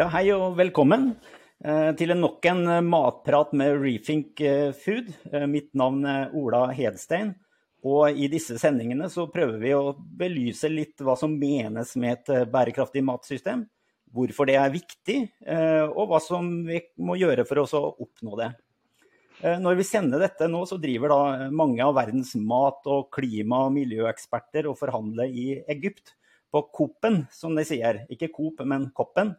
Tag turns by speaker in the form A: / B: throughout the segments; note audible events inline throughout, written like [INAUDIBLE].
A: Ja, hei og velkommen eh, til nok en eh, matprat med Rethink eh, Food. Mitt navn er Ola Hedstein. Og i disse sendingene så prøver vi å belyse litt hva som menes med et bærekraftig matsystem. Hvorfor det er viktig, og hva som vi må gjøre for å oppnå det. Når vi sender dette nå, så driver da mange av verdens mat- og klima- og miljøeksperter og forhandler i Egypt. På Coop-en, som de sier. Ikke Coop, men Koppen.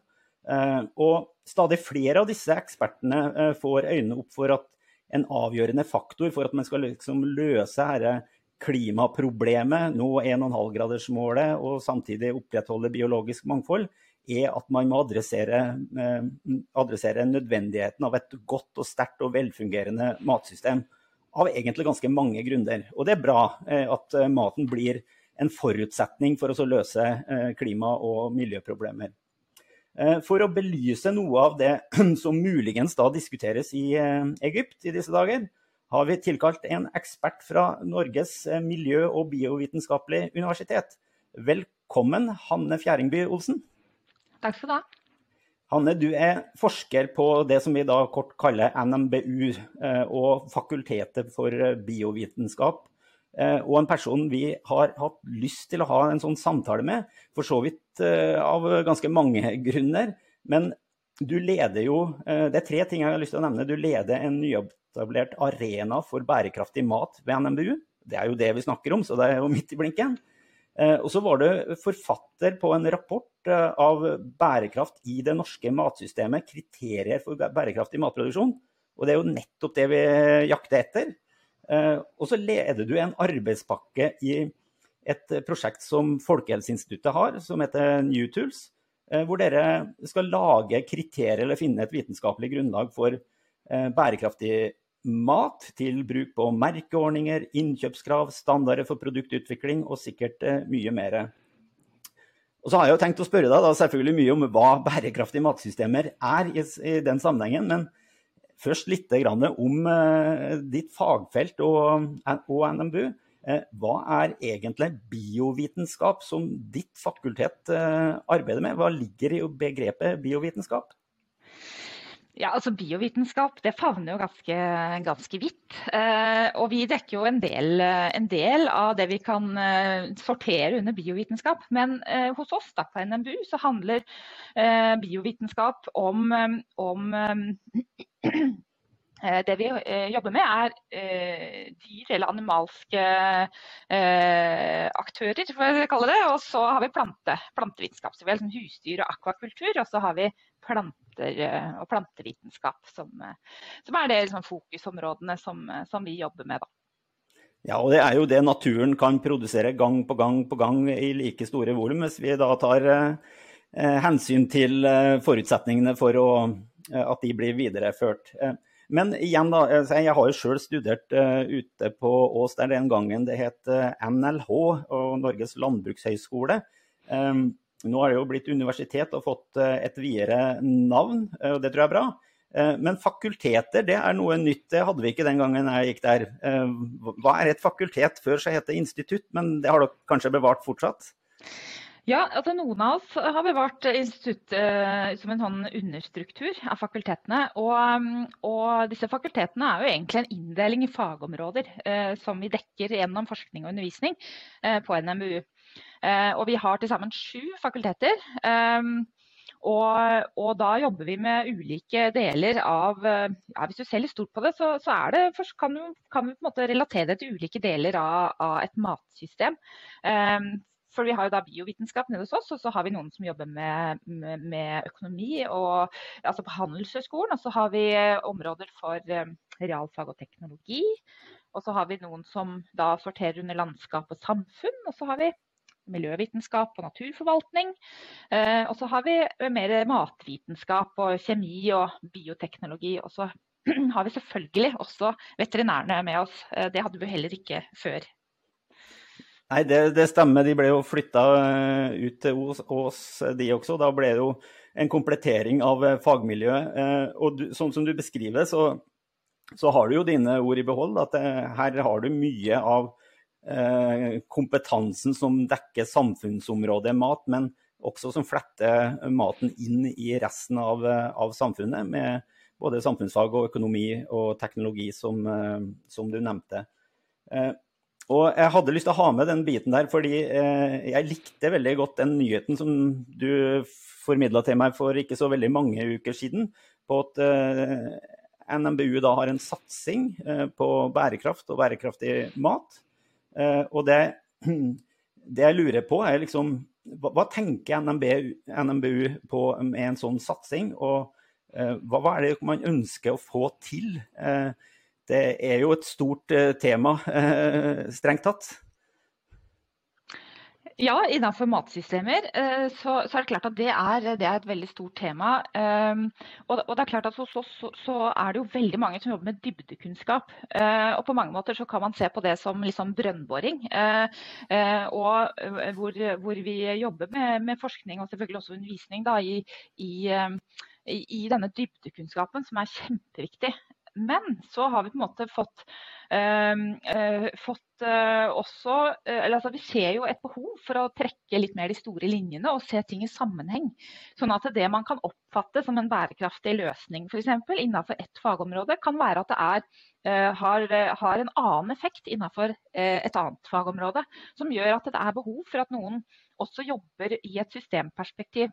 A: Eh, og stadig flere av disse ekspertene eh, får øynene opp for at en avgjørende faktor for at man skal liksom løse dette klimaproblemet, nå 1,5-gradersmålet og samtidig opprettholde biologisk mangfold, er at man må adressere, eh, adressere nødvendigheten av et godt og sterkt og velfungerende matsystem. Av egentlig ganske mange grunner. Og det er bra at maten blir en forutsetning for å løse klima- og miljøproblemer. Eh, for å belyse noe av det [CLEARS THROAT] som muligens da diskuteres i eh, Egypt i disse dager, har vi tilkalt en ekspert fra Norges eh, miljø- og biovitenskapelige universitet. Velkommen, Hanne Fjæringby Olsen.
B: Takk skal du ha.
A: Hanne, du er forsker på det som vi da kort kaller NMBU, og Fakultetet for biovitenskap og en person vi har hatt lyst til å ha en sånn samtale med, for så vidt eh, av ganske mange [LAUGHS] grunner. Men du leder jo eh, Det er tre ting jeg har lyst til å nevne. Du leder en nyetablert arena for bærekraftig mat ved NMBU. Det er jo det vi snakker om, så det er jo midt i blinken. Og så var du forfatter på en rapport av bærekraft i det norske matsystemet, kriterier for bærekraftig matproduksjon. Og det er jo nettopp det vi jakter etter. Eh, og så leder du en arbeidspakke i et prosjekt som Folkehelseinstituttet har, som heter New Tools, eh, hvor dere skal lage kriterier eller finne et vitenskapelig grunnlag for eh, bærekraftig mat til bruk på merkeordninger, innkjøpskrav, standarder for produktutvikling og sikkert mye mer. Og så har jeg jo tenkt å spørre deg da, selvfølgelig mye om hva bærekraftige matsystemer er i, i den sammenhengen. men Først litt om eh, ditt fagfelt og, og NMBU. Eh, hva er egentlig biovitenskap som ditt fakultet eh, arbeider med? Hva ligger i begrepet biovitenskap?
B: Ja, altså Biovitenskap det favner jo ganske, ganske vidt. Eh, og vi dekker jo en del, en del, av det vi kan eh, sortere under biovitenskap. Men eh, hos oss da, på NMBU så handler biovitenskap om, om [CLEARS THROAT] Eh, det vi eh, jobber med, er eh, dyr eller animalske aktører, for å kalle det. Og så har vi plante, plantevitenskap. Så vi har liksom husdyr og akvakultur. Og så har vi planter og plantevitenskap, som, som er de liksom, fokusområdene som, som, vi jobber med. Da.
A: Ja, og det er jo det naturen kan produsere gang på gang på gang i like store volum, hvis vi da tar eh, hensyn til forutsetningene for å, at de blir videreført. Eh, men igjen, da. Jeg har jo sjøl studert uh, ute på Ås der den gangen det het uh, eh, NLH og Norges landbrukshøgskole. Um, nå har det jo blitt universitet og fått uh, et videre navn, og det tror jeg er bra. Men fakulteter det er noe nytt, det hadde vi ikke den gangen jeg gikk der. Hva er et fakultet? Før så het det institutt, men det har dere kanskje bevart fortsatt?
B: Ja, altså Noen av oss har bevart institutt eh, som en sånn understruktur av fakultetene. Og, mm, og, disse fakultetene er jo egentlig en inndeling i fagområder eh, som vi dekker gjennom forskning og undervisning eh, på NMBU. Og vi har til sammen sju fakulteter. Um, og, og, da jobber vi med ulike deler av ja, Hvis du ser litt stort på det, så, så det, kan, du, kan, vi på en måte relatere det til ulike deler av, av et matsystem. Um, for vi har jo da biovitenskap nede hos oss, og så har vi noen som jobber med, med, med økonomi, og, altså på Handelshøyskolen. Og så har vi eh, områder for realfag og teknologi. Og så har vi noen som da sorterer under landskap og samfunn. Og så har vi miljøvitenskap og naturforvaltning. Eh, og så har vi mer matvitenskap og kjemi og bioteknologi. Og så [CLEARS THROAT] har vi selvfølgelig også veterinærene med oss. Eh, det hadde vi heller ikke før
A: Nei, det, det, stemmer. De ble jo flytta eh, ut til Ås, de også. Da ble det jo en komplettering av eh, fagmiljøet. Eh, og du, sånn som du beskriver, så, så, har du jo dine ord i behold. At her har du mye av kompetansen som dekker samfunnsområdet mat. Men også som fletter maten inn i resten av, av samfunnet, med både samfunnsfag og økonomi og teknologi, som, som du nevnte. Og jeg hadde lyst til å ha med den biten der, fordi jeg likte veldig godt den nyheten som du formidla til meg for ikke så veldig mange uker siden, på at NMBU da har en satsing på bærekraft og bærekraftig mat. Og det, [CLEARS THROAT] det jeg lurer på, er liksom hva, hva tenker NMBU, NMBU, på med en sånn satsing? Og hva, hva, er det man ønsker å få til? det er jo et stort tema, strengt tatt.
B: Ja, innenfor matsystemer eh, så, så, er det klart at det er, det er et veldig stort tema. Um, og, og, det er klart at hos oss så, så, er det jo veldig mange som jobber med dybdekunnskap. Uh, og på mange måter så kan man se på det som liksom brønnboring. Og hvor, hvor, vi jobber med, med, forskning og selvfølgelig også undervisning da, i, i, i denne dybdekunnskapen, som er kjempeviktig. Men så har vi på en måte fått, eh, fått eh, også eller, altså, Vi ser jo et behov for å trekke litt mer de store linjene og se ting i sammenheng. Sånn at det man kan oppfatte som en bærekraftig løsning f.eks. innenfor ett fagområde, kan være at det er, eh, har, har, en annen effekt innenfor et annet fagområde. Som gjør at det er behov for at noen også jobber i et systemperspektiv.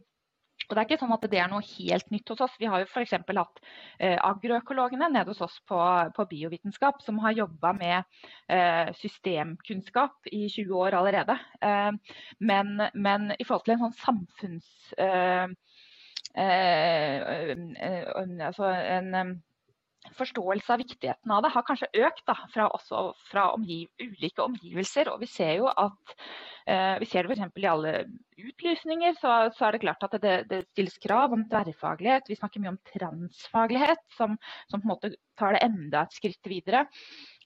B: Og Det er ikke sånn at det er noe helt nytt hos oss. Vi har jo f.eks. hatt eh, agroøkologene nede hos oss på, på biovitenskap, som har jobba med eh, systemkunnskap i 20 år allerede. Eh, men, men, i forhold til en sånn samfunns... Eh, eh, altså en forståelse av viktigheten av det har kanskje økt da, fra, fra omgiv, ulike omgivelser. Og vi ser jo at eh, vi ser det f.eks. i alle utlysninger, så, så, er det klart at det, det, stilles krav om tverrfaglighet. Vi snakker mye om transfaglighet, som, som, på en måte tar det enda et skritt videre.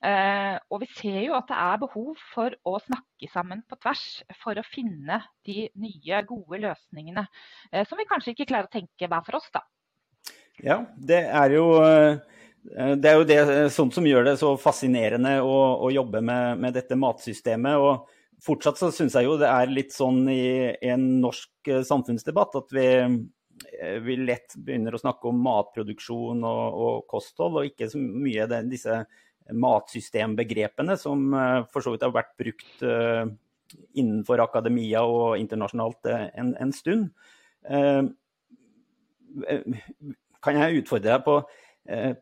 B: Eh, og vi ser jo at det er behov for å snakke sammen på tvers for å finne de nye, gode løsningene. Eh, som vi kanskje ikke klarer å tenke hver for oss, da.
A: Ja, det er jo eh, det er jo det, sånt som gjør det så fascinerende å, å jobbe med, med, dette matsystemet. og Fortsatt så syns jeg jo det er litt sånn i, i en norsk eh, samfunnsdebatt at vi, eh, vi, lett begynner å snakke om matproduksjon og, og kosthold, og ikke så mye det, disse matsystembegrepene som for så vidt har vært brukt uh, innenfor akademia og internasjonalt en, en stund. Uh, kan jeg utfordre deg på Eh,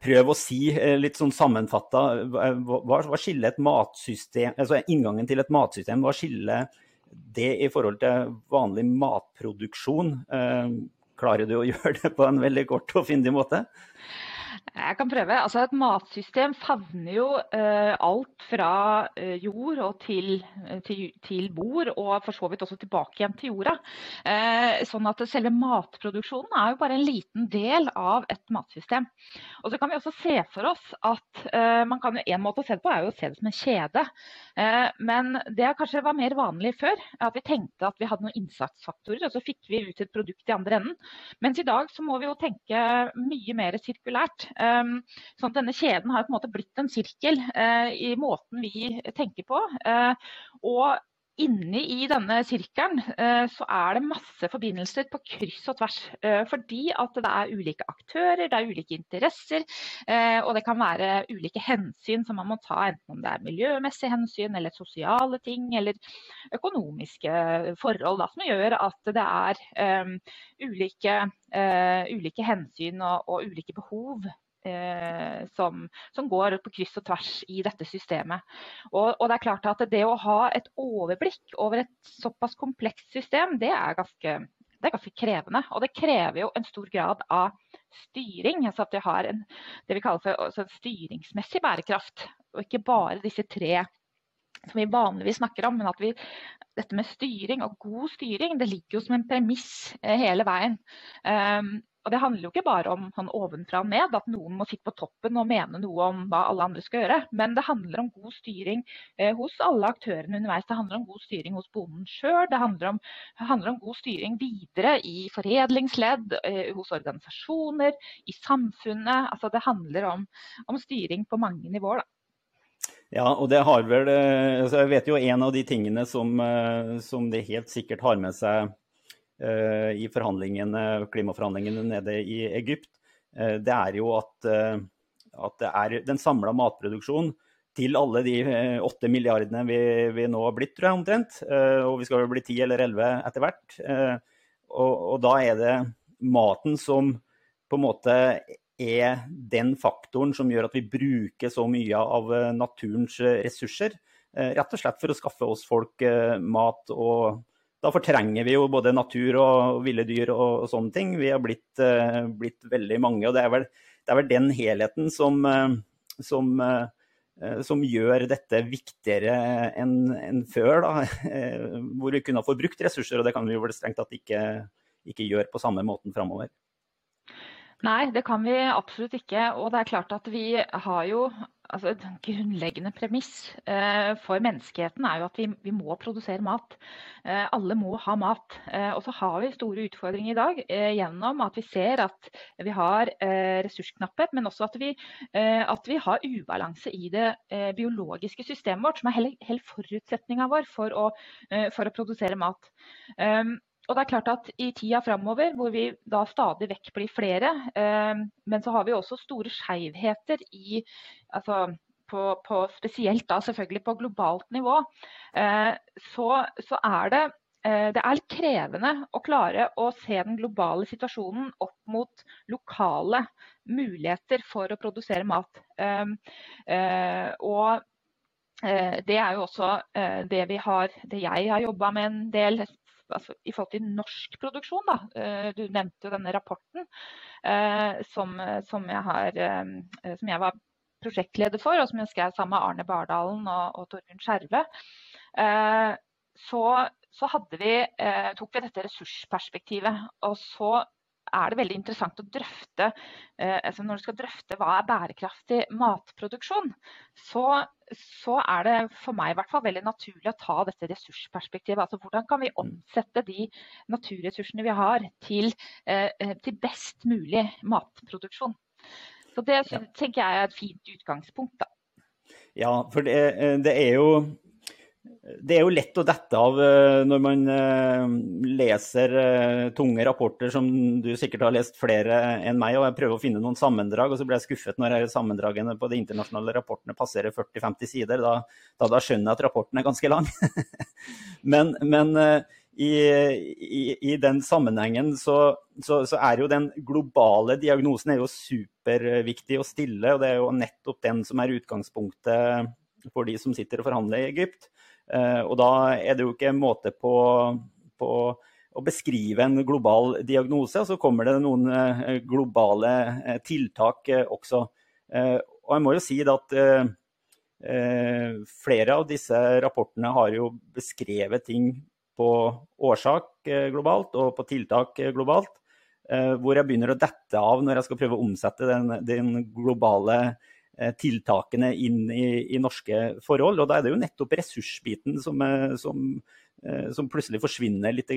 A: prøv å si eh, litt sånn sammenfatta eh, hva, hva skiller et matsystem, altså inngangen til et matsystem, hva skiller det i forhold til vanlig matproduksjon? Klarer du å [LAUGHS] gjøre det på en veldig kort og fyndig måte?
B: Jeg kan prøve. Altså Et matsystem favner jo uh, alt fra uh, jord til, uh, til, til, bord, og for så vidt også tilbake igjen til jorda. sånn at selve matproduksjonen er jo bare en liten del av et matsystem. Og så kan vi også se for oss at man kan En måte å se det på er jo å se det som en kjede. men det kanskje var mer vanlig før. At vi tenkte at vi hadde noen innsatsfaktorer, og så fikk vi ut et produkt i andre enden. Mens i dag så må vi jo tenke mye mer sirkulært. Ehm, sånn denne kjeden har på en måte blitt en sirkel eh, i måten vi tenker på. Eh, og Inni i denne sirkelen eh, så er det masse forbindelser på kryss og tvers. Fordi at det er ulike aktører, det er ulike interesser. Og det kan være ulike hensyn som man må ta, enten om det er miljømessige hensyn, eller sosiale ting, eller økonomiske forhold. Da, som gjør at det er um, ulike, ulike, hensyn og, og ulike behov Eh, som, som, går på kryss og tvers i dette systemet. Og, og, det er klart at det å ha et overblikk over et såpass komplekst system, det er ganske, det er ganske krevende. Og det krever jo en stor grad av styring. altså At vi har en, det vi kaller for altså styringsmessig bærekraft. Og ikke bare disse tre som vi vanligvis snakker om, men at vi, dette med styring og god styring det ligger jo som en premiss eh, hele veien. Um, og Det handler jo ikke bare om sånn ovenfra og ned, at noen må sitte på toppen og mene noe om hva alle andre skal gjøre. Men det handler om god styring eh, hos alle aktørene underveis. Det handler om god styring hos bonden sjøl. Det handler om, handler om, god styring videre i foredlingsledd, eh, hos organisasjoner, i samfunnet. Altså Det handler om, om styring på mange nivåer. da.
A: Ja, og det har vel eh, altså Jeg vet jo en av de tingene som, eh, som det helt sikkert har med seg i klimaforhandlingene nede i Egypt, det er jo at, at det er den samla matproduksjonen til alle de åtte milliardene vi, vi, nå har blitt, tror jeg omtrent. Og vi skal jo bli ti eller elleve etter hvert. Og, og, da er det maten som på en måte er den faktoren som gjør at vi bruker så mye av eh, naturens eh, ressurser. Eh, rett og slett for å skaffe oss folk mat. og Da fortrenger vi jo både natur og ville dyr og, sånne ting. Vi har blitt, blitt, veldig mange. og Det er vel, det er vel den helheten som, som, som, gjør dette viktigere enn en før. Da, [LAUGHS] hvor vi kunne ha forbrukt ressurser, og det kan vi vel strengt tatt ikke, ikke gjøre på samme måten framover.
B: Nei, det kan vi absolutt ikke. Og det er klart at vi har jo altså Et grunnleggende premiss eh, for menneskeheten er jo at vi, vi må produsere mat. Eh, alle må ha mat. Eh, og så har vi store utfordringer i dag eh, gjennom at vi ser at vi har eh, ressursknapphet, men også at vi, eh, at vi, har ubalanse i det biologiske systemet vårt, som er hele, hele forutsetninga vår for å, for å, produsere mat. Um, og det er klart at I tida framover, hvor vi da stadig vekk blir flere, eh, men så har vi også store skjevheter i altså på, på, spesielt da selvfølgelig på globalt nivå, eh, så, så, er det eh, det er krevende å klare å se den globale situasjonen opp mot lokale muligheter for å produsere mat. Eh, eh, og det er jo også det, har, det jeg har jobba med en del altså, i forhold til norsk produksjon. Da. Eh, du nevnte jo denne rapporten eh, som, som, jeg har, eh, som, jeg var prosjektleder for, og som jeg skrev sammen med Arne Bardalen og, og Torbjørn Skjerve. Så, så vi, tok vi dette ressursperspektivet. Og så er det veldig interessant å drøfte eh, altså Når du skal drøfte hva er bærekraftig matproduksjon, så, så, er det for meg i hvert fall veldig naturlig å ta dette ressursperspektivet. altså Hvordan kan vi omsette de naturressursene vi har, til, eh, til best mulig matproduksjon. Så Det tenker jeg er et fint utgangspunkt. da.
A: Ja, for det, eh, det er jo det er jo lett å dette av eh, når man eh, leser eh, tunge rapporter, som du sikkert har lest flere enn meg. og Jeg prøver å finne noen sammendrag, og så blir jeg skuffet når sammendragene på de internasjonale rapportene passerer 40-50 sider. Da, da, da, skjønner jeg at rapporten er ganske lang. [LAUGHS] men, men i, i, i, den sammenhengen så, så, så, er jo den globale diagnosen er jo superviktig å stille. og Det er jo nettopp den som er utgangspunktet for de som sitter og forhandler i Egypt. Eh, og da er det jo ikke en måte på, på å beskrive en global diagnose, og så kommer det noen eh, globale eh, tiltak også. Og jeg må jo si at flere av disse rapportene har jo beskrevet ting på årsak globalt og på tiltak globalt, hvor jeg begynner å dette av når jeg skal prøve å omsette den, den globale tiltakene inn i, i, norske forhold. Og da er det jo nettopp ressursbiten som, eh, som, eh, som plutselig forsvinner litt.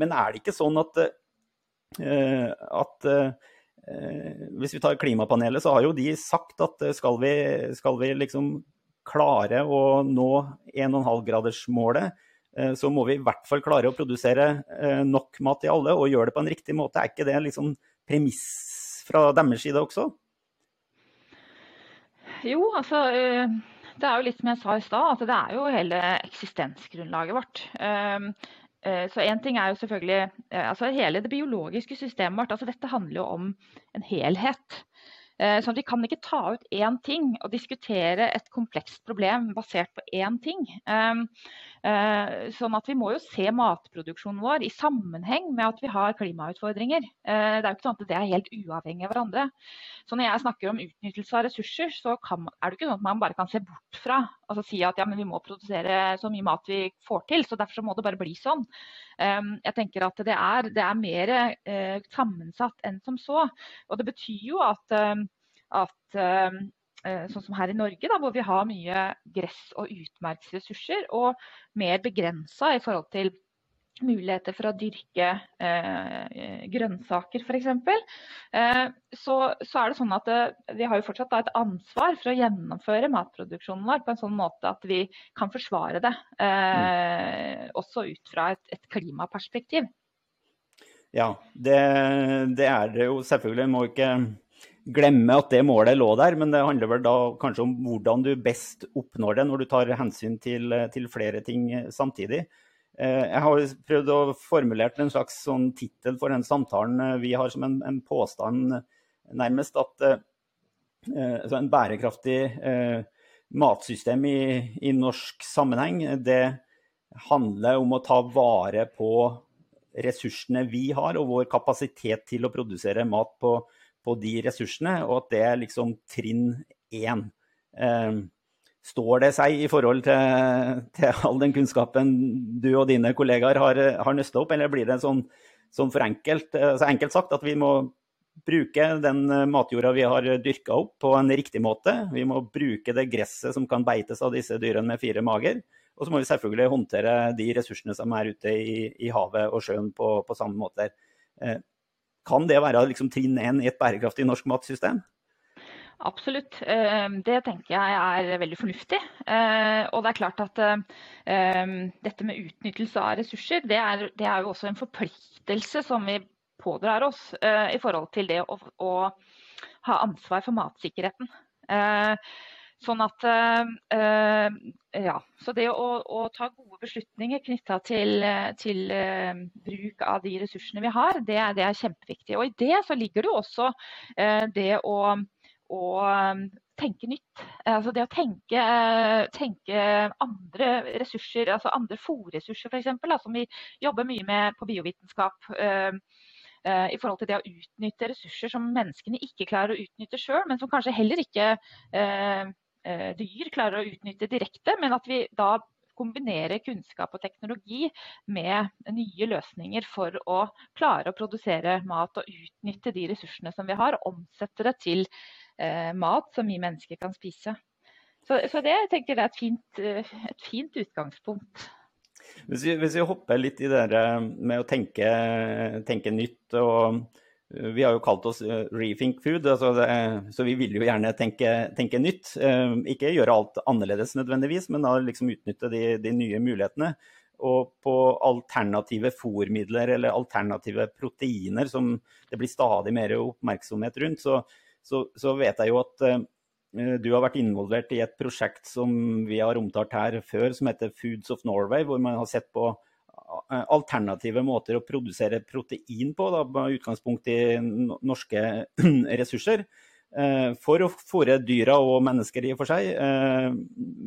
A: Men er det ikke sånn at, at hvis vi tar Klimapanelet, så har jo de sagt at skal vi, skal vi liksom klare å nå 1,5-gradersmålet, så må vi i hvert fall klare å produsere nok mat til alle og gjøre det på en riktig måte. Er ikke det liksom premiss fra deres side også?
B: Jo, altså eh, det er jo litt som jeg sa i stad, at det er jo hele eksistensgrunnlaget vårt. Ehm, eh, så én ting er jo selvfølgelig eh, altså Hele det biologiske systemet vårt. altså Dette handler jo om en helhet. Så vi kan ikke ta ut én ting og diskutere et komplekst problem basert på én ting. Ehm, Eh, sånn at Vi må jo se matproduksjonen vår i sammenheng med at vi har klimautfordringer. Eh, det er jo ikke sånn at det er helt uavhengig av hverandre. Så Når jeg snakker om utnyttelse av ressurser, så kan, er det ikke sånn at man bare kan se bort fra altså si at ja, vi må produsere så mye mat vi får til, så derfor så må det bare bli sånn. Um, jeg tenker at Det er, det er mer sammensatt enn som så. Og Det betyr jo at, at Eh, sånn som her i Norge, da, hvor vi har mye gress- og utmarksressurser, og mer begrensa i forhold til muligheter for å dyrke eh, grønnsaker f.eks., eh, så, så er det sånn at eh, vi har jo fortsatt et ansvar for å gjennomføre matproduksjonen vår på en sånn måte at vi kan forsvare det, eh, også ut fra et, et klimaperspektiv.
A: Ja, det, det, er det jo selvfølgelig. Jeg må ikke glemme at det målet lå der, men det handler vel da kanskje om hvordan du best oppnår det når du tar hensyn til, til flere ting samtidig. Eh, jeg har prøvd å formulere en slags sånn tittel for den samtalen eh, vi har som en, en påstand, nærmest, at uh, en bærekraftig matsystem i, i, norsk sammenheng, det handler om å ta vare på ressursene vi har, og vår kapasitet til å produsere mat på, på de ressursene, og at det er liksom trinn én. Uh, Står det seg i forhold til, til, all den kunnskapen du og dine kollegaer har, har nøsta opp, eller blir det sånn, sånn for enkelt, så enkelt sagt at vi må bruke den matjorda vi har dyrka opp på en riktig måte. Vi må bruke det gresset som kan beites av disse dyrene med fire mager. Og så må vi selvfølgelig håndtere de ressursene som er ute i, i havet og sjøen på, på samme måte. Eh, kan det være liksom, trinn én i et bærekraftig norsk matsystem?
B: Absolutt. Ehm, det tenker jeg er veldig fornuftig. Eh, og det er klart at ehm, dette med utnyttelse av ressurser, det er, det er jo også en forpliktelse som vi pådrar oss eh, i forhold til det å, å ha ansvar for matsikkerheten. Eh, sånn at Ja. Så det å, å ta gode beslutninger knytta til, til bruk av de ressursene vi har, det, det, er kjempeviktig. Og i det så ligger det jo også det å å um, tenke nytt. Altså det å tenke, tenke andre ressurser, altså andre fòrressurser f.eks., som vi jobber mye med på biovitenskap. Uh, I forhold til det å utnytte ressurser som menneskene ikke klarer å utnytte sjøl, men som kanskje heller ikke dyr klarer å utnytte direkte. Men at vi da kombinerer kunnskap og teknologi med nye løsninger for å klare å produsere mat og utnytte de ressursene som vi har, og omsette det til eh, mat som vi mennesker kan spise. Så, så det jeg tenker jeg er et fint, eh, et fint utgangspunkt.
A: Hvis vi, hvis vi, hopper litt i det med å tenke, tenke, nytt og eh, Vi har jo kalt oss eh, Rethink Food, altså det, så vi vil jo gjerne tenke, tenke, nytt. Ikke gjøre alt annerledes nødvendigvis, men da liksom utnytte de, de nye mulighetene. Og på alternative fòrmidler eller alternative proteiner, som det blir stadig mer oppmerksomhet rundt, så, så, så vet jeg jo at uh, du har vært involvert i et prosjekt som vi har omtalt her før, som heter Foods of Norway, hvor man har sett på eh, alternative måter å produsere protein på, da, med utgangspunkt i norske [CLEARS THROAT] ressurser. Uh, for å fôre dyra og mennesker i og for seg,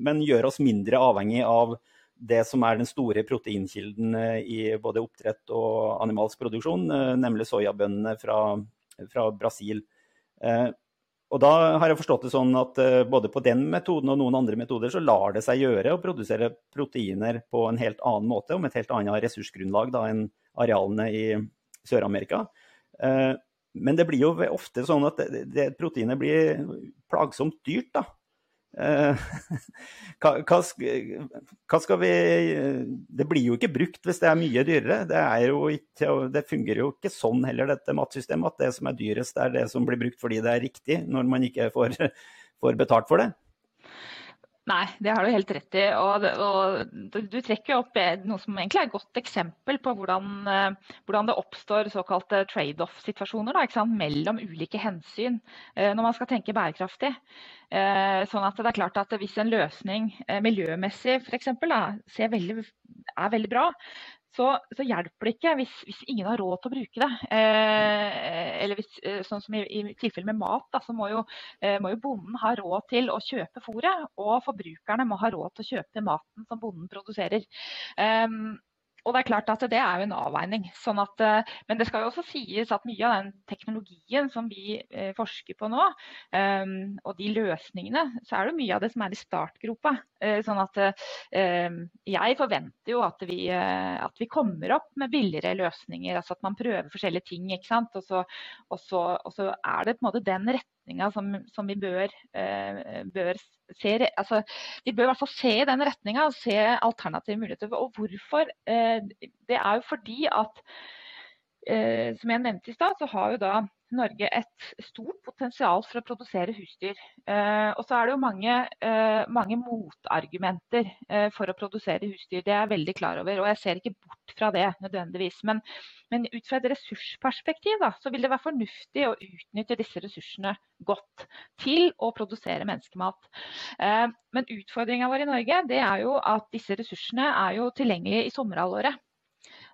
A: men gjøre oss mindre avhengig av det som er den store proteinkilden i både oppdrett og animalsk produksjon, nemlig soyabønnene fra, fra Brasil. Eh, og da har jeg forstått det sånn at eh, både på den metoden og noen andre metoder så lar det seg gjøre å produsere proteiner på en helt annen måte og med et helt annet ressursgrunnlag da, enn arealene i Sør-Amerika. Eh, men det blir jo ofte sånn at det, proteinet blir plagsomt dyrt. da. Eh, [LAUGHS] hva, hva, skal vi Det blir jo ikke brukt hvis det er mye dyrere. Det, er ikke, det, fungerer jo ikke sånn heller, dette matsystemet, at det som er dyrest, er det som blir brukt fordi det er riktig, når man ikke får, [LAUGHS] får betalt for det.
B: Nei, det har du helt rett i. Og, og, du trekker opp noe som egentlig er et godt eksempel på hvordan, eh, hvordan det oppstår såkalte trade-off-situasjoner mellom ulike hensyn eh, når man skal tenke bærekraftig. Eh, sånn at det er klart at Hvis en løsning miljømessig for eksempel, er veldig bra, så, så, hjelper det ikke hvis, hvis, ingen har råd til å bruke det. Eh, eller hvis, eh, sånn som i, i tilfelle med mat, da, så må jo, eh, må jo, bonden ha råd til å kjøpe fôret. Og forbrukerne må ha råd til å kjøpe maten som bonden produserer. Eh, og det er klart at det er jo en avveining. Sånn at, eh, men det skal jo også sies at mye av den teknologien som vi eh, forsker på nå, um, og de løsningene, så er det mye av det som er i startgropa. Sånn at jeg forventer jo at vi, at vi, kommer opp med billigere løsninger. altså At man prøver forskjellige ting. ikke sant? Og så, og så, og så er det på en måte den retningen retninga som, som, vi bør, eh, bør se altså, Vi bør i hvert fall se i den retninga og se alternative muligheter. Og hvorfor? Eh, det er jo fordi at eh, som jeg nevnte i stad, så har jo da Norge et stort potensial for å produsere husdyr. Eh, og så er det jo mange, eh, mange motargumenter eh, for å produsere husdyr. Det er jeg veldig klar over, og jeg ser ikke bort fra det nødvendigvis. Men, men ut fra et ressursperspektiv da, så vil det være fornuftig å utnytte disse ressursene godt til å produsere menneskemat. Men utfordringa vår i Norge det er jo at disse ressursene er jo tilgjengelige i sommerhalvåret.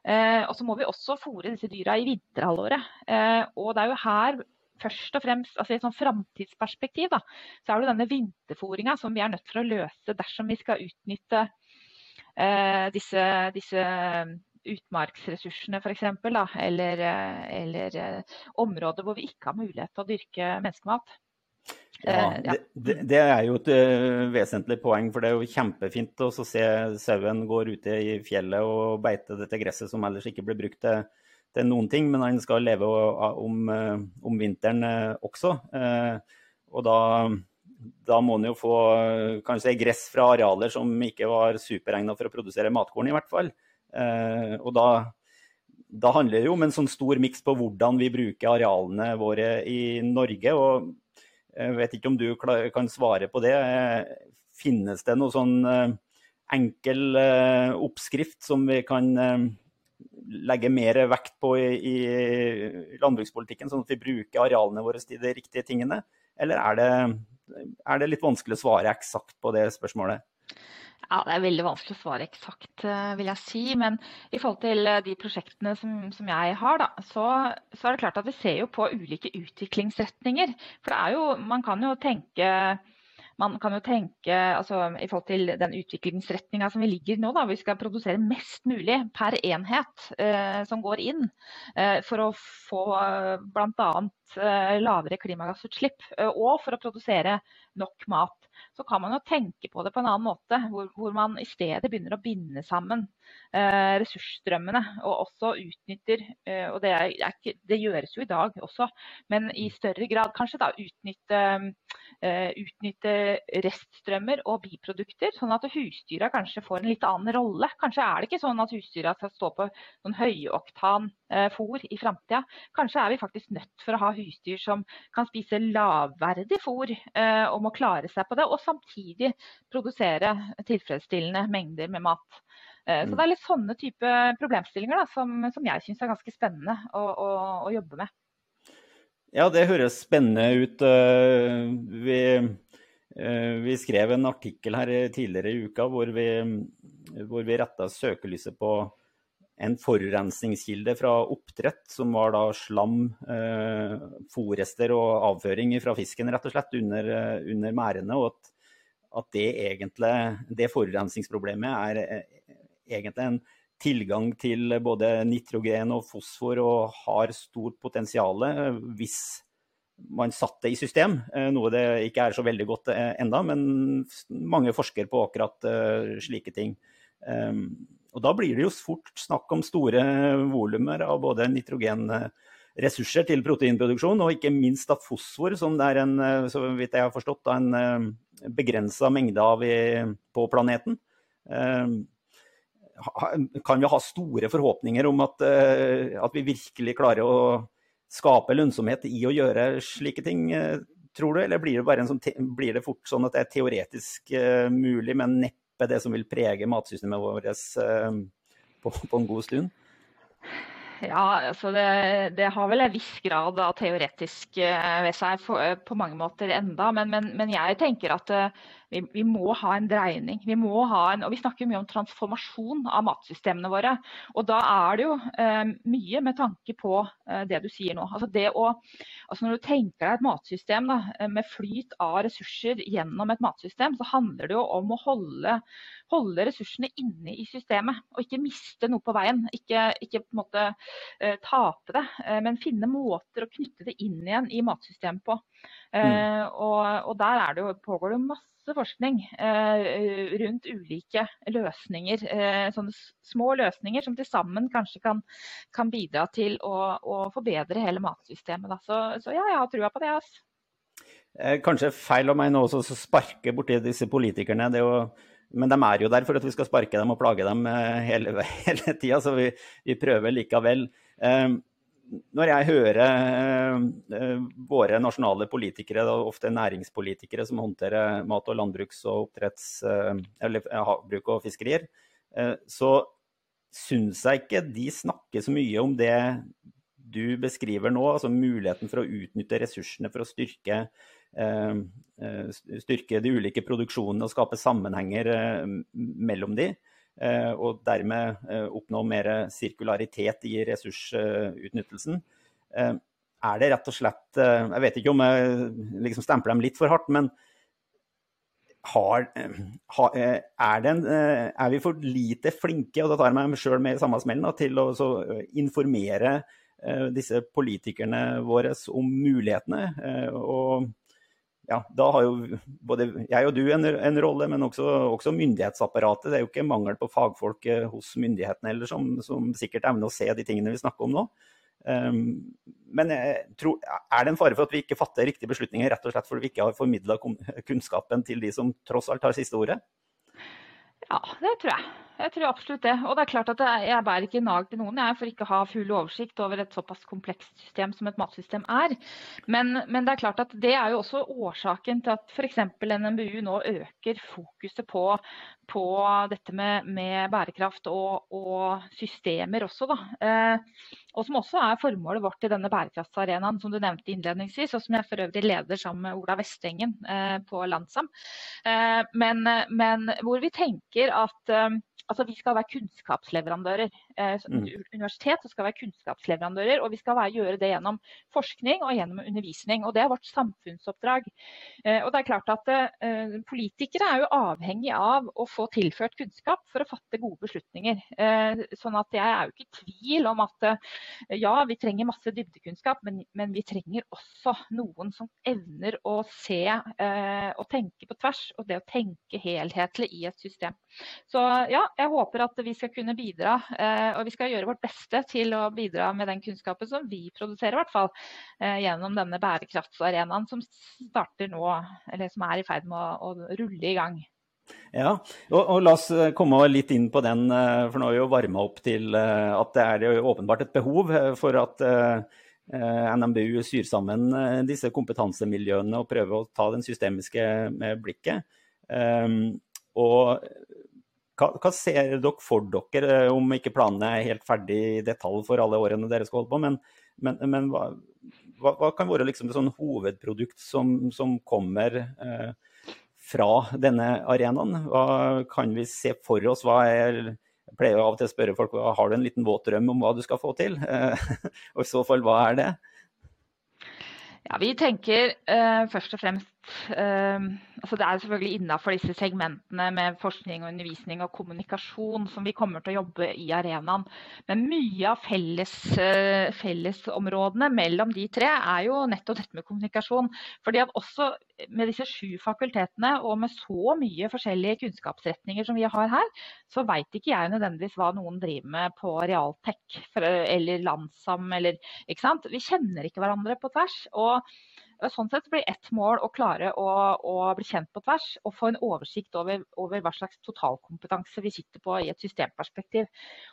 B: Eh, og så må vi også fôre disse dyra i vinterhalvåret. Eh, og det er jo her først og fremst, altså I et sånn framtidsperspektiv da, så er det denne vinterfôringa som vi er nødt til å løse dersom vi skal utnytte eh, disse, disse utmarksressursene f.eks. Eller, eller områder hvor vi ikke har mulighet til å dyrke menneskemat.
A: Ja, eh, det, det, er jo et uh, vesentlig poeng, for det er jo kjempefint å se sauen går ute i fjellet og beite dette gresset som ellers ikke blir brukt til, til noen ting, men han skal leve om, uh, om vinteren også. og da, da, må han jo få kanskje gress fra arealer som ikke var superegna for å produsere matkorn, i hvert fall. og da, da handler det jo om en sånn stor miks på hvordan vi bruker arealene våre i Norge. og jeg vet ikke om du kan svare på det. Finnes det noe sånn eh, enkel eh, oppskrift som vi kan eh, legge mer vekt på i, landbrukspolitikken, sånn at vi bruker arealene våre til de riktige tingene? Eller er det, er det litt vanskelig å svare eksakt på det spørsmålet?
B: Ja, Det er veldig vanskelig å svare eksakt, vil jeg si. Men i forhold til de prosjektene som, som jeg har, da, så, så, er det klart at vi ser jo på ulike utviklingsretninger. For det er jo, man kan jo tenke man kan jo tenke altså, i forhold til den utviklingsretninga som vi ligger nå, da, vi skal produsere mest mulig per enhet eh, som går inn, eh, for å få eh, bl.a. Eh, lavere klimagassutslipp, eh, og for å produsere nok mat så kan man jo tenke på det på en annen måte. Hvor, hvor man i stedet begynner å binde sammen eh, ressursstrømmene. Og også utnytter, eh, og det, er, er, det, gjøres jo i dag også, men i større grad kanskje da utnytte, eh, utnytte reststrømmer og biprodukter. Sånn at husdyra kanskje får en litt annen rolle. Kanskje er det ikke sånn at husdyra skal stå på sånn høyoktan eh, fôr i framtida. Kanskje er vi faktisk nødt for å ha husdyr som kan spise lavverdig fôr eh, og må klare seg på det. Og samtidig produsere tilfredsstillende mengder med mat. Eh, så mm. det er litt sånne type problemstillinger da, som, som, jeg syns er ganske spennende å, å, å, jobbe med.
A: Ja, det høres spennende ut. Eh, vi, vi skrev en artikkel her tidligere i uka hvor vi, hvor vi retta søkelyset på en forurensningskilde fra oppdrett, som var da slam, eh, fòrrester og avføring fra fisken rett og slett under, under merdene. Og at at det egentlig, det forurensningsproblemet er eh, egentlig en tilgang til både nitrogen og fosfor og har stort potensial eh, hvis man satte det i system. Eh, noe det ikke er så veldig godt enda, men mange forsker på akkurat slike ting. Og da blir det jo fort snakk om store volumer av både nitrogenressurser til proteinproduksjon, og ikke minst av fosfor, som det er en, så vidt jeg har forstått, en begrensa mengde av på planeten. Ehm, kan vi ha store forhåpninger om at, eh, at, vi virkelig klarer å skape lønnsomhet i å gjøre slike ting, eh, tror du? Eller blir det, sånn, blir det fort sånn at det er teoretisk mulig, men neppe det som vil prege matsystemet vårt uh, på, på, en god stund?
B: Ja, altså det, det, har vel en viss grad av teoretisk eh, ved seg eh, på mange måter enda. Men, men, men jeg tenker at eh, vi, vi, må ha en dreining. Vi må ha en, og vi snakker mye om transformasjon av matsystemene våre. Og da er det jo eh, mye med tanke på eh, det du sier nå. Altså det å, altså når du tenker deg et matsystem da, med flyt av ressurser gjennom et matsystem, så handler det jo om å holde holde ressursene inne i systemet og ikke miste noe på veien. Ikke, ikke på en måte eh, tape det, uh, men finne måter å knytte det inn igjen i matsystemet på. Mm. og, og, der det jo, pågår det masse forskning rundt ulike løsninger. sånne små løsninger som til sammen kanskje kan, kan bidra til å, å, forbedre hele matsystemet. Så, så, ja, jeg har trua på det. altså.
A: kanskje feil av meg nå å sparke borti disse politikerne. Jo, men de er jo der for at vi skal sparke dem og plage dem hele, [LAUGHS] hele tida, så vi, vi, prøver likevel. Når jeg hører våre nasjonale politikere, ofte næringspolitikere som håndterer mat- og landbruks- og oppdretts, eller havbruk og fiskerier, så syns jeg ikke de snakker så mye om det du beskriver nå, altså muligheten for å utnytte ressursene for å styrke, eh, eh, styrke de ulike produksjonene og skape sammenhenger eh, mellom de, og dermed oppnå mer sirkularitet i ressursutnyttelsen. Er det rett og slett Jeg vet ikke om jeg liksom stempler dem litt for hardt, men har, har, er, en, er, vi for lite flinke, og da tar jeg meg sjøl med i samme smellen, til å informere Eh, disse politikerne våre om mulighetene. Eh, og ja, da har jo både jeg og du en, en rolle, men også, også, myndighetsapparatet. Det er jo ikke mangel på fagfolk eh, hos myndighetene heller, som, som, sikkert evner å se de tingene vi snakker om nå. Um, men tror, er det en fare for at vi ikke fatter riktige beslutninger rett og slett fordi vi ikke har formidla kunnskapen til de som tross alt har siste ordet?
B: Ja, det tror jeg. Jeg tror absolutt det. Og det er klart at jeg bærer ikke nag til noen jeg for ikke å ha full oversikt over et såpass komplekst system som et matsystem er. Men, men, det er klart at det er jo også årsaken til at f.eks. NMBU nå øker fokuset på, på dette med, med bærekraft og, og, systemer også. Da. Eh, og som også er formålet vårt i denne bærekraftsarenaen som du nevnte innledningsvis, og som jeg for øvrig leder sammen med Ola Vestengen eh, på Landsam. Eh, men, men, hvor vi tenker at eh, altså vi skal være kunnskapsleverandører. Eh, mm. Universitet skal være kunnskapsleverandører, og vi skal være, gjøre det gjennom forskning og gjennom undervisning. og Det er vårt samfunnsoppdrag. Eh, og det er klart at eh, Politikere er jo avhengig av å få tilført kunnskap for å fatte gode beslutninger. Eh, sånn at Jeg er jo ikke i tvil om at ja, vi trenger masse dybdekunnskap, men, men, vi trenger også noen som evner å se eh, og tenke på tvers, og det å tenke helhetlig i et system. Så ja, jeg håper at vi skal kunne bidra, eh, og vi skal gjøre vårt beste til å bidra med den kunnskapen som vi produserer, i hvert fall. Eh, gjennom denne bærekraftsarenaen som starter nå, eller som er i ferd med å, å rulle i gang.
A: Ja, og, og, La oss eh, komme litt inn på den, for nå har vi jo varma opp til at det er åpenbart et behov for at NMBU syr sammen disse kompetansemiljøene og prøver å ta den systemiske blikket. Og hva, hva, ser dere for dere, eh, om ikke planene er helt ferdig i detalj for alle årene dere skal holde på, men, men, men hva, hva, hva, kan være liksom et sånn hovedprodukt som, som kommer eh, fra denne arenaen? Hva kan vi se for oss? Hva er jeg pleier av og til å spørre folk har du en liten våt drøm om hva du skal få til. [LAUGHS] og i så fall, hva er det?
B: Ja, Vi tenker eh, først og fremst altså Det er selvfølgelig innafor disse segmentene med forskning, og undervisning og kommunikasjon som vi kommer til å jobbe i arenaen. Men mye av felles, uh, fellesområdene mellom de tre er jo nettopp dette med kommunikasjon. Fordi at også med disse sju fakultetene og med så mye forskjellige kunnskapsretninger som vi har her, så veit ikke jeg nødvendigvis hva noen driver med på realtek eller Landsam eller ikke sant. Vi kjenner ikke hverandre på tvers. og Sånn sett blir ett mål å klare å, å, bli kjent på tvers og få en oversikt over, over, hva slags totalkompetanse vi sitter på i et systemperspektiv.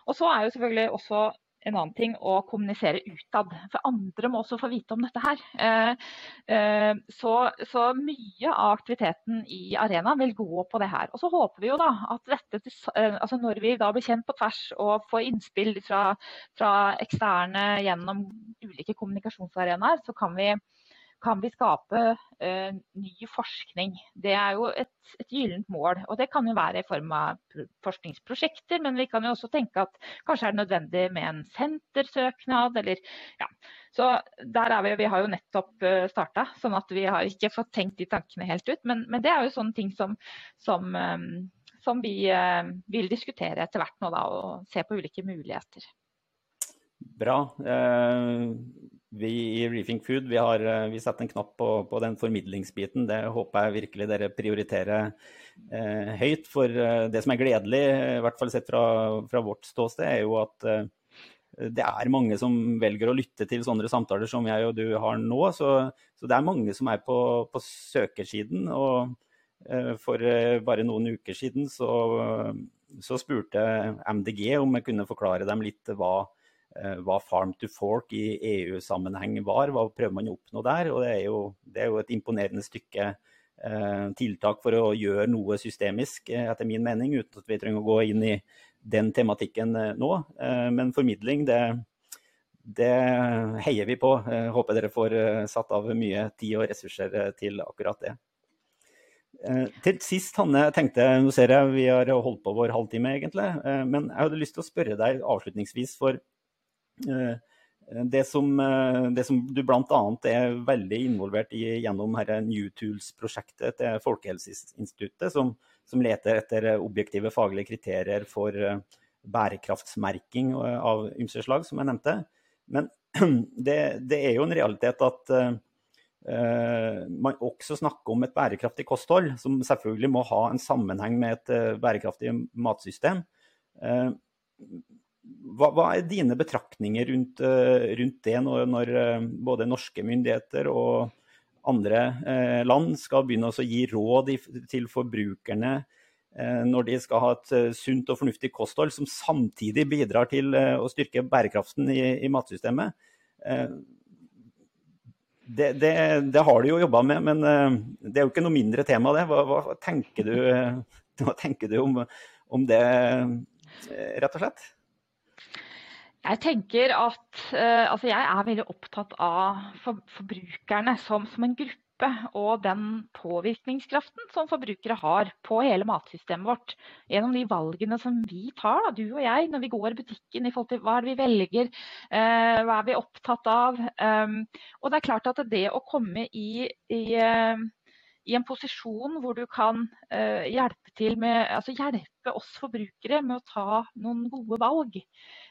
B: Og så er jo selvfølgelig også en annen ting å kommunisere utad. For andre må også få vite om dette her. Eh, eh, så, så, mye av aktiviteten i arenaen vil gå på det her. Og så håper vi jo da at dette, eh, altså når vi da blir kjent på tvers og får innspill fra, fra eksterne gjennom ulike kommunikasjonsarenaer, så kan vi kan vi skape uh, ny forskning. Det er jo et, et gyllent mål. Og det kan jo være i form av forskningsprosjekter, men vi kan jo også tenke at kanskje er det nødvendig med en sentersøknad, eller ja. Så der er vi, vi har jo nettopp eh, starta, sånn at vi har ikke fått tenkt de tankene helt ut. Men, men det er jo sånne ting som, som, um, som vi uh, vil diskutere etter hvert nå, da, og se på ulike muligheter.
A: Bra. Eh, vi i Reefing Food vi har eh, vi satt en knapp på, på, den formidlingsbiten. Det håper jeg virkelig dere prioriterer eh, høyt. For eh, det som er gledelig, i hvert fall sett fra, fra vårt ståsted, er jo at eh, det er mange som velger å lytte til sånne samtaler som jeg og du har nå. Så, så det er mange som er på, på søkersiden. Og eh, for uh, bare noen uker siden så, så, spurte MDG om jeg kunne forklare dem litt hva, hva Farm to Fork i EU-sammenheng var. Hva prøver man å oppnå der? Og det er jo, det er jo et imponerende stykke tiltak for å gjøre noe systemisk, etter min mening, uten at vi trenger å gå inn i den tematikken eh, nå. Eh, men formidling, det, det heier vi på. Jeg håper dere får eh, satt av mye tid og ressurser til akkurat det. Til sist, Hanne, tenkte, nå ser jeg vi har holdt på vår halvtime, egentlig. Men jeg hadde lyst til å spørre deg avslutningsvis for det som, det som du bl.a. er veldig involvert i gjennom New Tools-prosjektet til Folkehelseinstituttet, som, som leter etter eh, objektive faglige kriterier for eh, bærekraftsmerking eh, av ymse slag, som jeg nevnte. Men [CLEARS THROAT] det, det, er jo en realitet at uh, man også snakker om et bærekraftig kosthold, som selvfølgelig må ha en sammenheng med et bærekraftig matsystem. Uh, hva, hva, er dine betraktninger rundt, rundt det når, når, både norske myndigheter og andre eh, land skal begynne å gi råd til forbrukerne eh, når de skal ha et eh, sunt og fornuftig kosthold som samtidig bidrar til å styrke bærekraften i, i matsystemet. Det, det, det, har du jo jobba med, men det er jo ikke noe mindre tema, det. Hva, hva tenker du, [LAUGHS] hva tenker du om, om det, rett og slett?
B: Jeg tenker at uh, altså jeg er veldig opptatt av for, forbrukerne som, som, en gruppe. Og den påvirkningskraften som forbrukere har på hele matsystemet vårt. Gjennom de valgene som vi tar, da, du og jeg, når vi går i butikken. i forhold til Hva er det vi velger, uh, hva er vi opptatt av. Um, og det er klart at det å komme i, i uh, i en posisjon hvor du kan uh, hjelpe, med, altså hjelpe, oss forbrukere med å ta noen gode valg.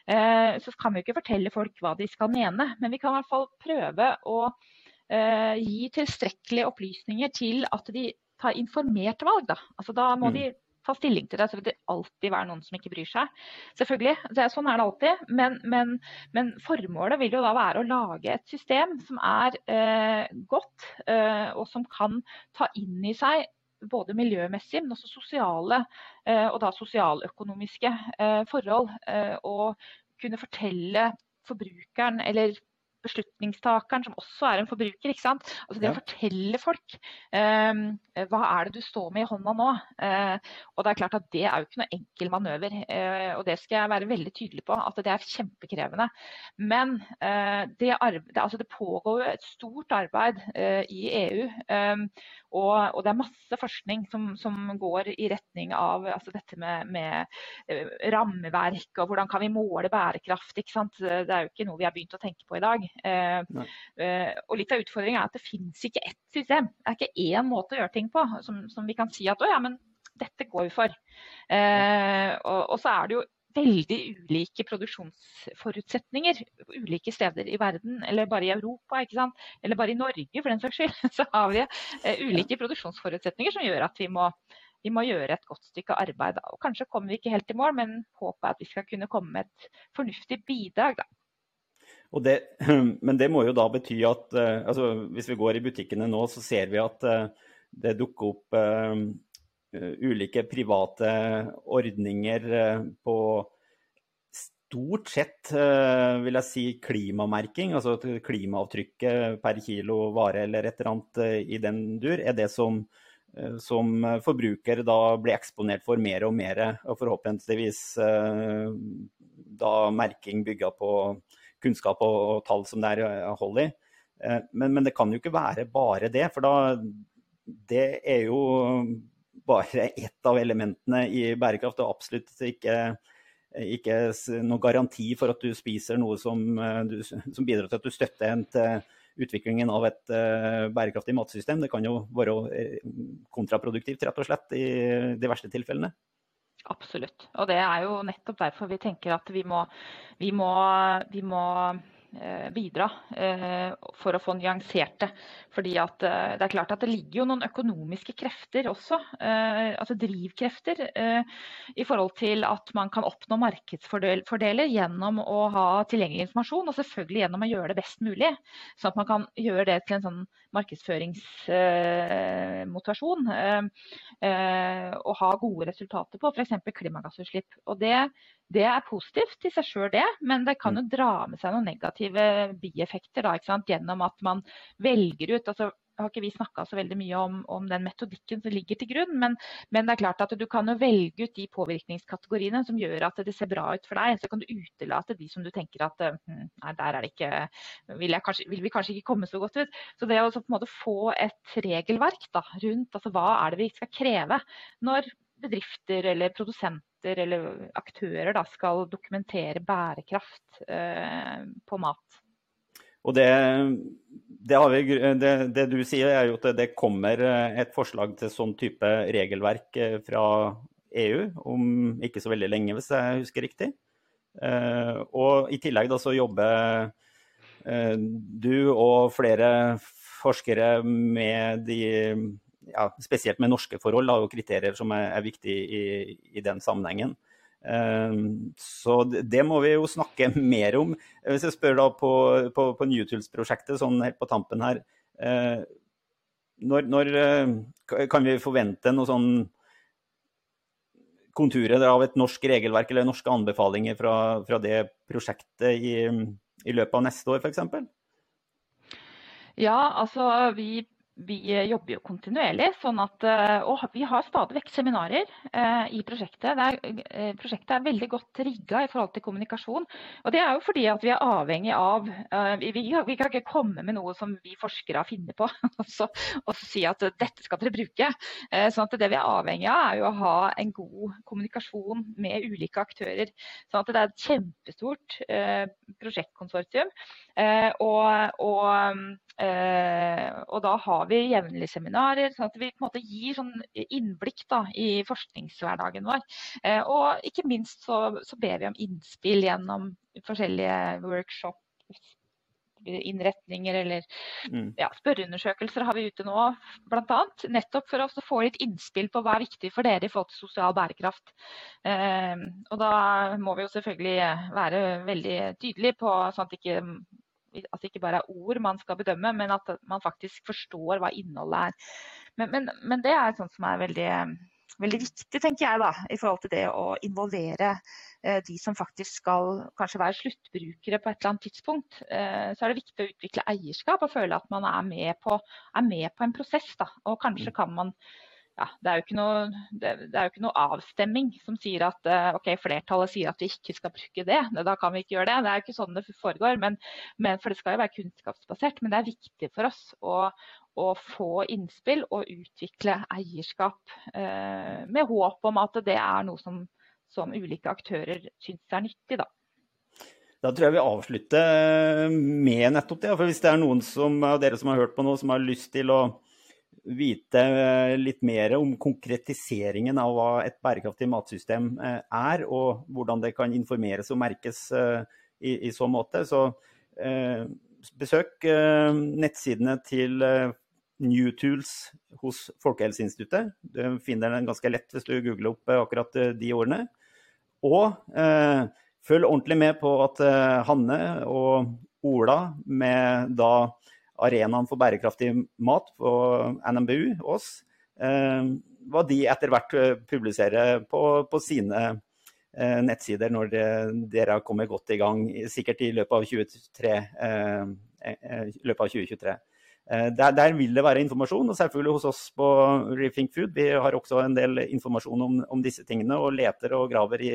B: Uh, så kan vi ikke fortelle folk hva de skal mene, men vi kan i hvert fall prøve å uh, gi tilstrekkelige opplysninger til at de tar informerte valg. Da, altså, da må mm. de ta stilling til det. Så vil det alltid være noen som ikke bryr seg. Selvfølgelig, det, Sånn er det alltid. Men, men, men, formålet vil jo da være å lage et system som er eh, godt, eh, og som kan ta inn i seg både miljømessig, men også sosiale eh, og da sosialøkonomiske eh, forhold. Eh, og kunne fortelle forbrukeren eller beslutningstakeren, som også er en forbruker. ikke sant? Altså Det ja. å fortelle folk um, hva er det du står med i hånda nå. Uh, og Det er klart at det er jo ikke noe enkel manøver. Uh, og Det skal jeg være veldig tydelig på, at det er kjempekrevende. Men uh, det, det, altså det, pågår jo et stort arbeid i EU. Um, og, og, det er masse forskning som, som går i retning av altså dette med, med rammeverk og hvordan kan vi måle bærekraft. ikke sant? Det er jo ikke noe vi har begynt å tenke på i dag. Uh, uh, og Litt av utfordringen er at det finnes ikke ett system. Det er ikke én måte å gjøre ting på som, som vi kan si at å ja, men dette går vi for. Og, og, så er det jo veldig ulike produksjonsforutsetninger ulike steder i verden, eller bare i Europa, eller bare i Norge for den saks skyld. [LAUGHS] Så har vi eh, ulike produksjonsforutsetninger som gjør at vi må, vi må gjøre et godt stykke arbeid. Og kanskje kommer vi ikke helt i mål, men håpet er at vi skal kunne komme med et fornuftig bidrag. da.
A: Det, [CLEARS THROAT] men det må jo da bety at uh, altså, hvis vi går i butikkene nå, så ser vi at uh, det dukker opp Eh, ulike private ordninger eh, på stort sett, eh, vil jeg si, klimamerking. Altså klimaavtrykket per kilo vare eller et eller annet i den dur, er det som, som forbruker da blir eksponert for mer og mer. Og forhåpentligvis da merking bygga på kunnskap og, og, tall som det er hold i. Men, men, det kan jo ikke være bare det, for da det er jo bare ett av elementene i bærekraft, og absolutt ikke, ikke noen garanti for at du spiser noe som, eh, du, som bidrar til at du støtter en til utviklingen av et uh, bærekraftig matsystem. Det kan jo være eh, kontraproduktivt, rett og slett, i de verste tilfellene.
B: Absolutt. Og det er jo nettopp derfor vi tenker at vi må, vi må, vi må bidra eh, for å få nyansert det. Fordi at eh, det er klart at det ligger jo noen økonomiske krefter også, altså drivkrefter, i forhold til at man kan oppnå markedsfordeler gjennom å ha tilgjengelig informasjon, og selvfølgelig gjennom å gjøre det best mulig. Sånn at man kan gjøre det til en sånn markedsføringsmotivasjon. Og ha gode resultater på f.eks. klimagassutslipp. Og det, det, er positivt i seg sjøl, det, men det kan jo dra med seg noen negative bieffekter da, gjennom at man velger ut altså har ikke vi snakka så veldig mye om, om, den metodikken som ligger til grunn, men, men, det er klart at du kan jo velge ut de påvirkningskategoriene som gjør at det ser bra ut for deg. Så kan du utelate de som du tenker at hm, nei, der er det ikke vil, kanskje, vil, vi kanskje ikke komme så godt ut. Så det å på en måte få et regelverk da, rundt altså hva er det vi skal kreve når bedrifter eller produsenter eller aktører da, skal dokumentere bærekraft eh, på mat.
A: Og det, det, vi, det, det, du sier, er jo at det kommer eh, et forslag til sånn type regelverk eh, fra EU om ikke så veldig lenge, hvis jeg husker riktig. Eh, og i tillegg da så jobber du og flere forskere med de ja, Spesielt med norske forhold da, og kriterier som er, er viktige i, i den sammenhengen. Ehm, så det må vi jo snakke mer om. Hvis jeg spør da på, på, på Newtools-prosjektet sånn helt på tampen her. Eh, når, når, eh, kan vi forvente noe sånn konturer av et norsk regelverk eller norske anbefalinger fra, fra det prosjektet i, i løpet av neste år f.eks.?
B: Ja, altså vi vi jobber jo kontinuerlig. sånn at, eh, Og vi har stadig vekk seminarer eh, i prosjektet. Er, eh, prosjektet er veldig godt rigga i forhold til kommunikasjon. Og det er jo fordi at vi er avhengig av eh, vi, vi, kan ikke komme med noe som vi forskere har funnet på [LAUGHS] og så, og så si at dette skal dere bruke. Eh, sånn at det vi er avhengig av, er jo å ha en god kommunikasjon med ulike aktører. Sånn at det er et kjempestort eh, prosjektkonsortium. og, og Eh, og da har vi jevnlige seminarer, sånn at vi på en måte gir sånn innblikk da, i forskningshverdagen vår. Eh, og ikke minst så, så, ber vi om innspill gjennom forskjellige workshops, innretninger eller mm. ja, spørreundersøkelser har vi ute nå bl.a. Nettopp for å få litt innspill på hva er viktig for dere i forhold til sosial bærekraft. Eh, og da må vi jo selvfølgelig være veldig tydelige på sånn at ikke at det ikke bare er ord man skal bedømme, men at man faktisk forstår hva innholdet er. Men, men, men det er sånt som er veldig, veldig, viktig, tenker jeg, da, i forhold til det å involvere eh, de som faktisk skal kanskje være sluttbrukere på et eller annet tidspunkt. Eh, så er det viktig å utvikle eierskap og føle at man er med på, er med på en prosess. Da. Og kanskje mm. kan man ja, det, er noe, det, det, er jo ikke noe, avstemming som sier at eh, ok, flertallet sier at vi ikke skal bruke det. Da kan vi ikke gjøre det. Det er jo ikke sånn det foregår. Men, men, for det skal jo være kunnskapsbasert. Men det er viktig for oss å, å få innspill og utvikle eierskap eh, med håp om at det er noe som, som ulike aktører syns er nyttig. da.
A: Da tror jeg vi avslutter med nettopp det. For hvis det er noen av dere som har hørt på nå, som har lyst til å vite eh, litt mer om konkretiseringen av hva et bærekraftig matsystem eh, er, og hvordan det kan informeres og merkes eh, i, i så måte. Så eh, besøk eh, nettsidene til eh, Newtools hos Folkehelseinstituttet. Du finner den ganske lett hvis du googler opp akkurat de ordene. Og følg ordentlig med på at Hanne og Ola med da arenaen for bærekraftig mat på NMBU, oss, eh, hva de etter hvert eh, publiserer på, på sine eh, nettsider når dere har kommet godt i gang, sikkert i løpet av 2023. Løpet av 2023. Der, der, vil det være informasjon, og selvfølgelig hos oss på Rethink Food. Vi har også en del informasjon om, om, disse tingene og leter og graver i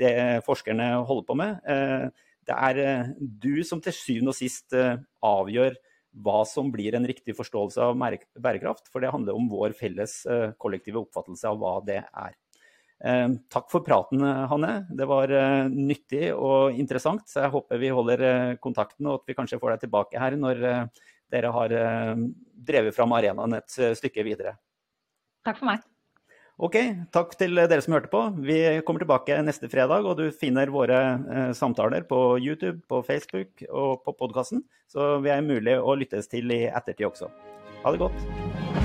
A: det forskerne holder på med. Det er du som til syvende og sist avgjør hva som blir en riktig forståelse av bærekraft. For det handler om vår felles eh, kollektive oppfattelse av hva det er. Eh, takk for praten, Hanne. Det var eh, nyttig og interessant. Så jeg håper vi holder kontakten, og at vi kanskje får deg tilbake her når dere har drevet fram arenaen et stykke videre.
B: Takk for meg.
A: Ok, takk til dere som hørte på. Vi kommer tilbake neste fredag, og du finner våre eh, samtaler på YouTube, på Facebook og på podkasten. Så vi er mulig å lyttes til i ettertid også. Ha det godt.